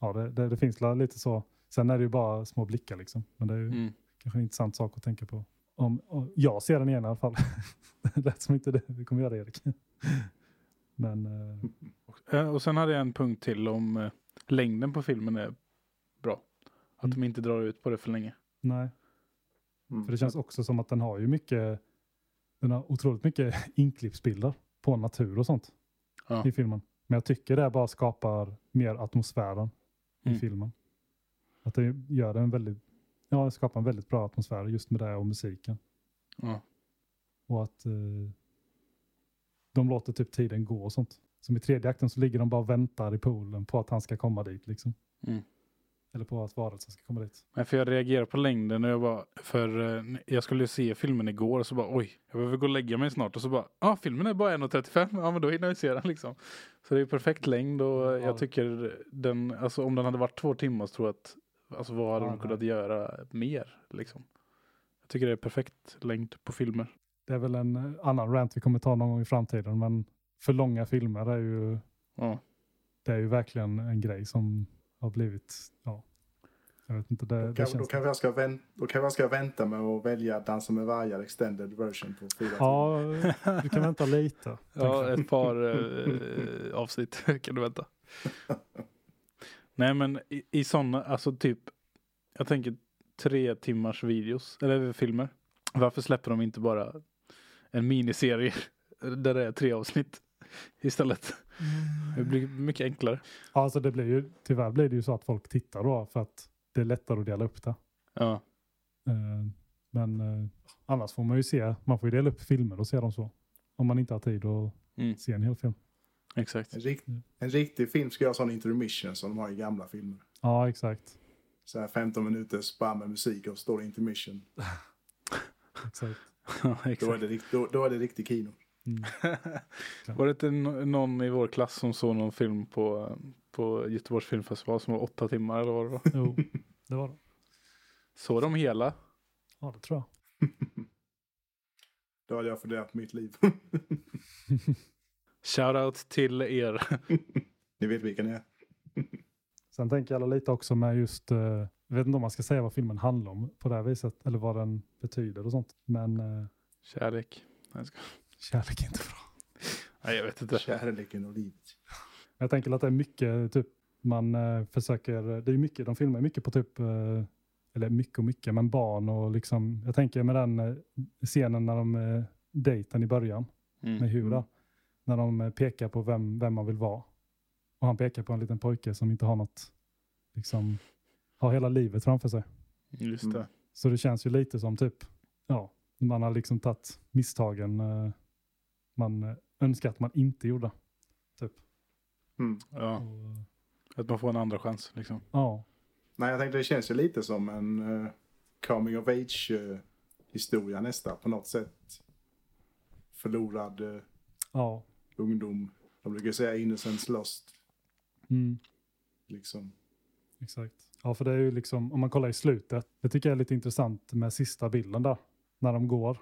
Ja, det, det, det finns lite så. Sen är det ju bara små blickar liksom. Men det är ju Mm. Kanske en intressant sak att tänka på. Om, om, jag ser den igen i alla fall. det lät som inte det vi kommer göra Erik. Men eh, Eh, Och sen hade jag en punkt till om eh, längden på filmen är bra. Att Mm. de inte drar ut på det för länge. nej. Mm. För det känns också som att den har ju mycket, den har otroligt mycket inklippsbilder på natur och sånt Ja. i filmen. Men jag tycker det bara skapar mer atmosfären Mm. i filmen. Att det gör det en väldigt, ja det skapar en väldigt bra atmosfär just med det och musiken. Ja. Och att eh, de låter typ tiden gå och sånt. Som i tredje akten så ligger de bara och väntar i poolen på att han ska komma dit liksom. Mm. Eller på att varelsen ska komma dit. Nej, för jag reagerar på längden och jag bara, för eh, jag skulle ju se filmen igår och så bara oj, jag behöver gå och lägga mig snart och så bara, ja ah, filmen är bara 1.35, ja men då hinner jag se den liksom. Så det är perfekt längd och Ja. jag tycker den, alltså om den hade varit två timmar så tror jag att, alltså vad hade Ja, de nej. kunnat göra mer liksom. Jag tycker det är perfekt längd på filmer. Det är väl en annan rant vi kommer ta någon gång i framtiden. Men för långa filmer är ju, Ja, det är ju verkligen en grej som har blivit, ja, jag vet inte, det, Då det kan, då, känns... kan ska vänta, då kan jag ska vänta med att välja Dansa med vargar extended version på fyra Ja, du kan vänta lite. ja ett par eh, avsnitt kan du vänta. Nej men i, i sådana, alltså typ, jag tänker tre timmars videos, eller filmer. Varför släpper de inte bara en miniserie där det är tre avsnitt istället? Det blir mycket enklare. Ja, alltså det blir ju, tyvärr blir det ju så att folk tittar då för att det är lättare att dela upp det. Ja, Eh, Men eh, annars får man ju se, man får ju dela upp filmer och se dem så. Om man inte har tid att mm, se en hel film. Exakt. En, rikt, en riktig film ska göra sån intermission som de har i gamla filmer. Ja, exakt. Så här 15 minuters bara med musik och står intermission. exakt. Ja, Då är exakt. det, rikt- då, då är det riktig kino. Mm. Var det inte någon i vår klass som såg någon film på, på Göteborgs filmfestival som var åtta timmar eller vad det var? Jo, det var det. Så de hela? Ja, det tror jag. Då hade jag funderat på mitt liv. Shoutout till er. Ni vet vilka ni är. Sen tänker jag lite också med just, eh, jag vet inte om man ska säga vad filmen handlar om på det här viset, eller vad den betyder och sånt. Men eh, Kärlek. Nej, jag ska- kärlek är inte bra. Nej, jag vet inte. Kärleken och livet. Jag tänker att det är mycket, typ, man eh, försöker, det är mycket, de filmar mycket på typ, eller mycket och mycket, men barn och liksom, jag tänker med den scenen när de dejten i början med Mm. Hura, Mm. När de eh, pekar på vem, vem man vill vara. Och han pekar på en liten pojke som inte har något, liksom, har hela livet framför sig. Just det. Så det känns ju lite som typ, ja, man har liksom tagit misstagen eh, man eh, önskar att man inte gjorde. Typ. Mm. Ja, Och, att man får en andra chans liksom. ja, Nej, jag tänkte det känns ju lite som en eh, coming of age eh, historia nästa på något sätt. Förlorad eh, ja. Ungdom. De brukar säga innocence lost. Mm. Liksom. Exakt. Ja, för det är ju liksom, om man kollar i slutet, det tycker jag är lite intressant med sista bilden där, när de går.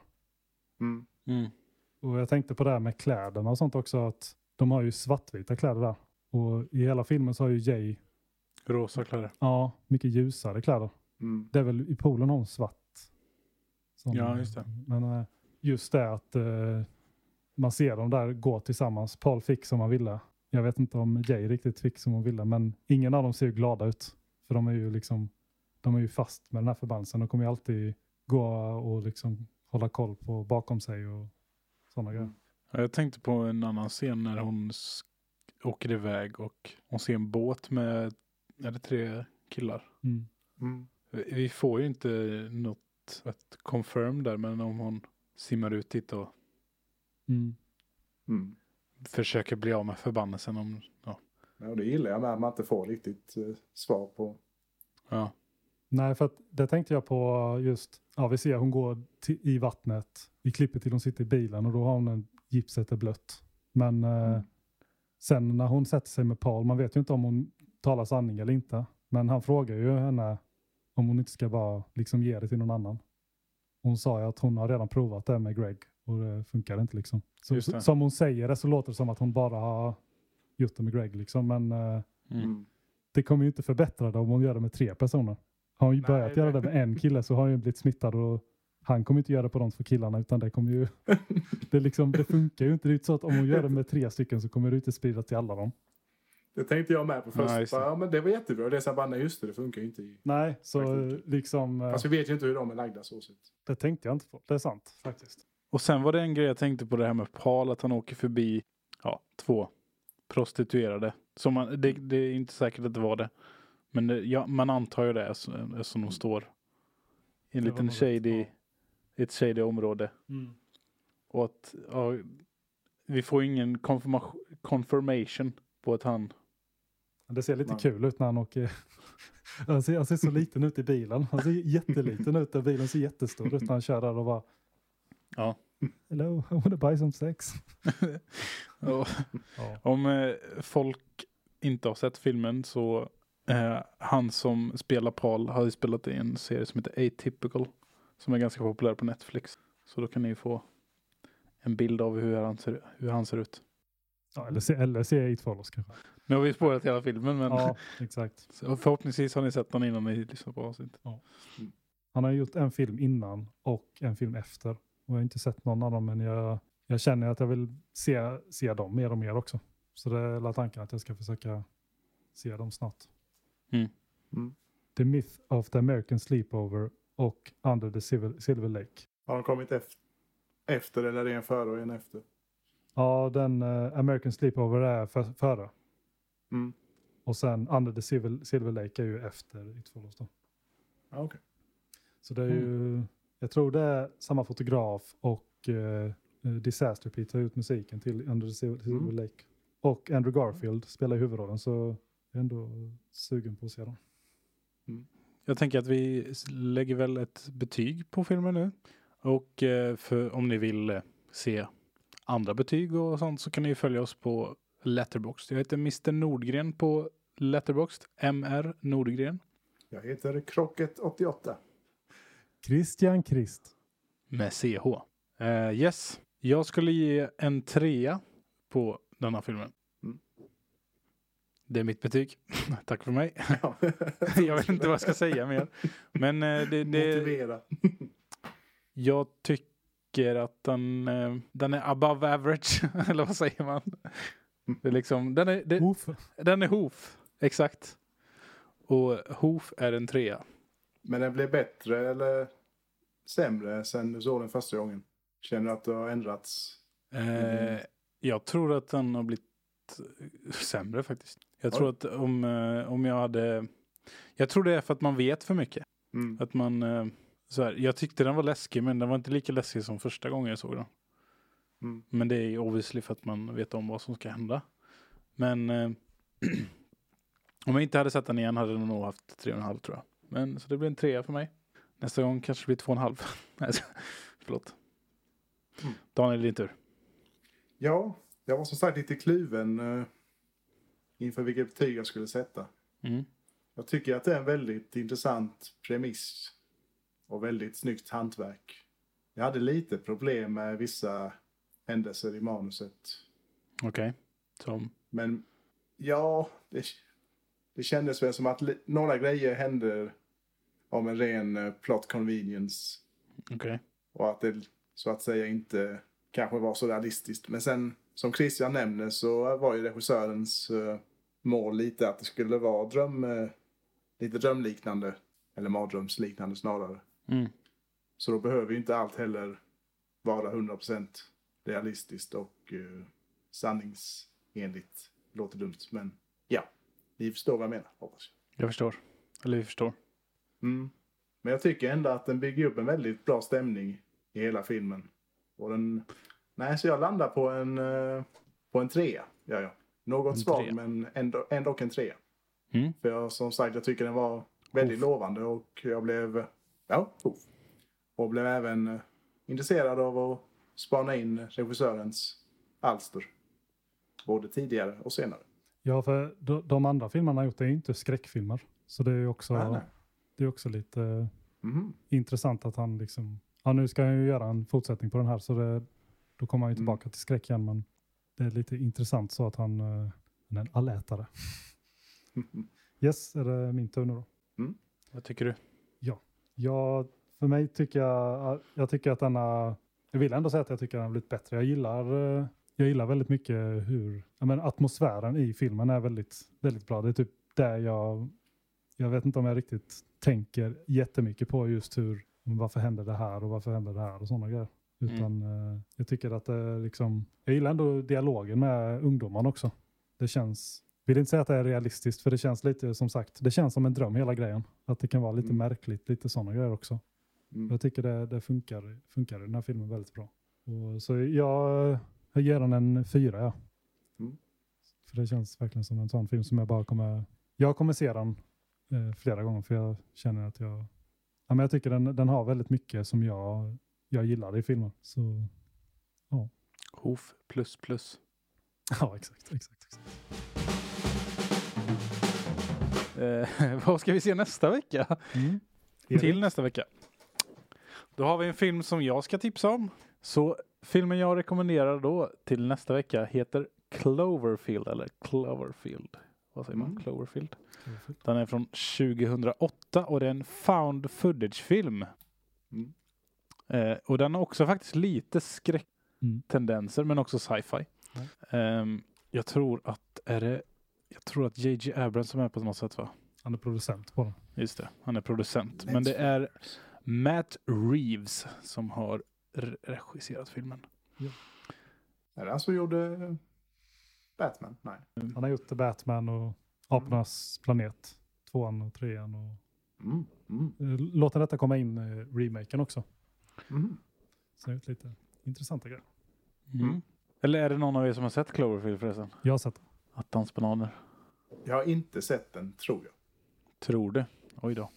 Mm. Mm. Och jag tänkte på det här med kläderna och sånt också, att de har ju svartvita kläder där. Och i hela filmen så har ju Jay, Rosa kläder. ja, mycket ljusare kläder. Mm. Det är väl i poolen hon svart. Som- Ja, just det. Men eh, just det att eh, man ser dem där gå tillsammans. Paul fick som han ville. Jag vet inte om Jay riktigt fick som hon ville, men ingen av dem ser ju glada ut. För de är ju liksom, de är ju fast med den här förbannelsen. De kommer ju alltid gå och liksom hålla koll på bakom sig och sådana grejer. Ja, Jag tänkte på en annan scen när hon åker iväg och hon ser en båt med, är det tre killar? Mm. Mm. Vi får ju inte något ett confirm där, men om hon simmar ut dit och Mm. Mm. försöker bli av med förbannelsen om, ja. Ja, och det gillar jag med att man inte får riktigt eh, svar på. ja. Nej, för att det tänkte jag på just, ja vi ser hon går ti- i vattnet. Vi klipper till hon sitter i bilen och då har hon en gipset är blött. Men eh, Mm. sen när hon sätter sig med Paul, man vet ju inte om hon talar sanning eller inte. Men han frågar ju henne om hon inte ska bara liksom ge det till någon annan. Hon sa ju att hon har redan provat det med Greg och det funkar inte liksom. Så, som hon säger det så låter det som att hon bara har gjort det med Greg liksom. Men eh, Mm. Mm. det kommer ju inte förbättra det om hon gör det med tre personer. Har hon ju Nej, börjat det- göra det med en kille så har hon ju blivit smittad och han kommer inte göra det på de två killarna utan det kommer ju, det, liksom, det funkar ju inte. Det är inte så att om hon gör det med tre stycken så kommer det inte sprida till alla dem. Det tänkte jag med på först. Ja, just det. ja, men det var jättebra. Det är så här bara, nej just det, det funkar ju inte i... Nej, så Praktiken. liksom, eh, Fast vi vet ju inte hur de är lagda så sett. det tänkte jag inte på. Det är sant faktiskt. Och sen var det en grej jag tänkte på det här med Paul, att han åker förbi ja, två prostituerade. Som man, det, det är inte säkert att det var det. Men det, ja, man antar ju det så- eftersom de står i en Det liten shady, ett shady område. Och att ja, vi får ingen confirmation, på att han Det ser lite Nej. kul ut när han åker. Han ser, han ser så liten ut i bilen. Han ser jätteliten ut och bilen ser jättestor ut när han kör där och bara Ja. Hello, I wanna buy some sex. Ja. Om eh, folk inte har sett filmen så eh, han som spelar Paul har ju spelat i en serie som heter Atypical som är ganska populär på Netflix. Så då kan ni få en bild av hur han ser, hur han ser ut. Ja, eller se, eller se It Follows kanske. Nu har vi spårat hela filmen men Ja, exakt. förhoppningsvis har ni sett den innan ni lyssnar på avsnittet. Han har gjort en film innan och en film efter. Och jag har inte sett någon av dem men jag, jag känner att jag vill se, se dem mer och mer också. Så det är tanken att jag ska försöka se dem snart. Mm. Mm. The Myth of the American Sleepover och Under the Silver, Silver Lake. Har de kommit efter, efter eller är det en före och en efter? Ja, den eh, American Sleepover är för, före. Mm. Och sen Under the Silver, Silver Lake är ju efter It Follows då. Ja, okej. Så det är ju, jag tror det är samma fotograf och eh, eh, Disaster Pete har gjort musiken till Under the Silver, Mm. Lake. Och Andrew Garfield spelar i huvudrollen så jag är ändå sugen på att se dem. Jag tänker att vi lägger väl ett betyg på filmen nu. Och eh, för om ni vill eh, se andra betyg och sånt så kan ni följa oss på Letterboxd. Jag heter Mr Nordgren på Letterboxd. MR Nordgren. Jag heter Krocket88. Christian Christ. med CH. Eh, yes, jag skulle ge en trea på denna filmen. Mm. Det är mitt betyg. Tack för mig. Ja. jag vet inte vad jag ska säga mer. Men eh, det, det, Motivera. jag tycker att den, eh, den är above average. Eller vad säger man? Det är liksom, den, är, det, Oof. den är Hoof. Exakt. Och Hoof är en trea. Men den blev bättre eller sämre sen du såg den första gången? Känner du att det har ändrats? Eh, jag tror att den har blivit eh, sämre faktiskt. Jag tror Oj. att om, eh, om jag hade... Jag tror det är för att man vet för mycket. Mm. Att man... Så här, jag tyckte den var läskig men den var inte lika läskig som första gången jag såg den. Mm. Men det är obviously för att man vet om vad som ska hända. Men om jag inte hade sett den igen hade den nog haft tre och en halv tror jag. Men så det blir en trea för mig. Nästa gång kanske det blir två och en halv. Nej, Förlåt. Mm. Daniel, din tur. Ja, jag var som sagt lite kluven eh, inför vilket betyg jag skulle sätta. Mm. Jag tycker att det är en väldigt intressant premiss och väldigt snyggt hantverk. Jag hade lite problem med vissa händelser i manuset. Okej. Som... Men ja, det, det kändes väl som att några grejer hände om en ren eh, plot convenience. Okej. Och att det så att säga inte kanske var så realistiskt. Men sen som Christian nämner så var ju regissörens eh, mål lite att det skulle vara dröm, eh, lite drömliknande. Eller mardrömsliknande snarare. Mm. Så då behöver ju inte allt heller vara 100% realistiskt och uh, sanningsenligt. Låter dumt men ni förstår vad jag menar hoppas jag. Jag förstår. Eller vi förstår. Mm. Men jag tycker ändå att den bygger upp en väldigt bra stämning i hela filmen. Och den... Nej, så jag landar på en, eh, på en trea. Ja, ja. Något svag men ändå, ändå en trea. Mm. För jag, som sagt, jag tycker den var väldigt Uff. lovande och jag blev... Ja, uff. Och blev även eh, intresserad av att spana in regissörens alster. Både tidigare och senare. Ja, för de, andra filmerna han gjort är ju inte skräckfilmer. Så det är ju också, Nej, nej. Det är också lite Mhm. intressant att han liksom, ja nu ska han ju göra en fortsättning på den här så det, då kommer han ju Mm. tillbaka till skräck igen men det är lite intressant så att han, eh, han är en allätare. Yes, är det min tur nu då? Vad tycker du? Ja, för mig tycker jag, jag tycker att denna, jag vill ändå säga att jag tycker den har blivit bättre. Jag gillar, eh, jag gillar väldigt mycket hur, menar, atmosfären i filmen är väldigt, väldigt bra. Det är typ där jag, jag vet inte om jag riktigt tänker jättemycket på just hur, varför händer det här och varför händer det här och sådana grejer. Utan eh, jag tycker att det liksom, jag gillar ändå dialogen med ungdomarna också. Det känns, vill inte säga att det är realistiskt för det känns lite som sagt, det känns som en dröm hela grejen. Att det kan vara lite Mm. märkligt, lite sådana grejer också. Mm. Jag tycker det, det funkar, funkar i den här filmen väldigt bra. Och så jag, jag ger den en fyra ja. Mm. För det känns verkligen som en sån film som jag bara kommer, jag kommer se den eh, flera gånger för jag känner att jag, ja men jag tycker den, den har väldigt mycket som jag, jag gillar i filmen. Så Hoof plus plus. ja, exakt, exakt. exakt. Eh, vad ska vi se nästa vecka? Mm. Till nästa vecka. Då har vi en film som jag ska tipsa om. Så filmen jag rekommenderar då till nästa vecka heter Cloverfield eller Cloverfield. Vad säger man? Mm. Cloverfield. Den är från 2008 och det är en found footage-film. Mm. Eh, och den har också faktiskt lite Mm. skräcktendenser men också sci-fi. Ehm, jag tror att är det jag tror att JJ Abrams som är på något sätt va? Han är producent på den. Just det, han är producent. Men det är Matt Reeves som har regisserat filmen. Är det han som gjorde Batman? Nej. Han har gjort Batman och Apornas planet. Tvåan och trean och Mm. Mm. eh, låter detta komma in eh, remaken också. Mm. Så det är lite intressanta grejer. Mm. Eller är det någon av er som har sett Cloverfield förresten? Jag har sett den. Attans bananer. Jag har inte sett den, tror jag. Tror det. Oj då.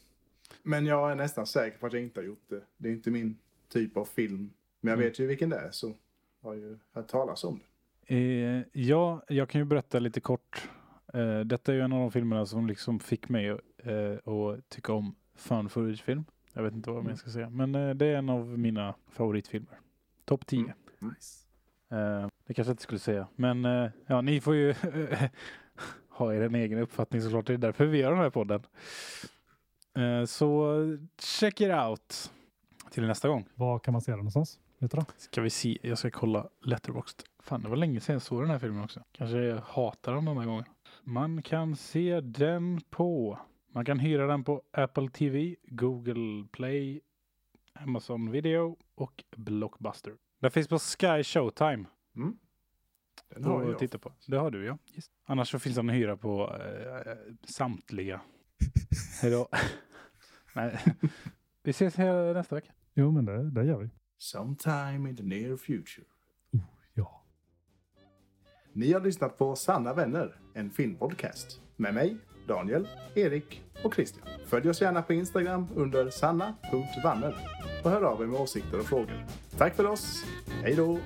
Men jag är nästan säker på att jag inte har gjort det. Det är inte min typ av film. Men jag Mm. vet ju vilken det är så har jag ju hört talas om det. Eh, ja, jag kan ju berätta lite kort. Eh, detta är ju en av de filmerna som liksom fick mig eh, att tycka om found footage-film. Jag vet inte vad jag ska säga. Men eh, det är en av mina favoritfilmer. Topp 10. Mm. Nice. Eh, det kanske jag inte skulle säga. Men eh, ja, ni får ju ha er en egen uppfattning såklart. Det är därför vi gör den här podden. Så check it out. Till nästa gång. Var kan man se den någonstans? Vet du? Ska vi se. Jag ska kolla Letterboxd. Fan, det var länge sedan jag såg den här filmen också. Kanske jag hatar den den här gången. Man kan se den på... Man kan hyra den på Apple TV, Google Play, Amazon Video och Blockbuster. Den finns på Sky Showtime. Mm. Den har jag. titta på. Det har du ja. Just. Annars så finns den att hyra på eh, samtliga. Hejdå. Nej. Vi ses här nästa vecka. Jo, men det, det gör vi. Sometime in the near future. Ja. Ni har lyssnat på Sanna vänner, en filmpodcast. Med mig, Daniel, Erik och Christian. Följ oss gärna på Instagram under sanna.vanner och hör av er med åsikter och frågor. Tack för oss. Hej då!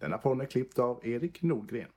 Denna podd är klippt av Erik Nordgren.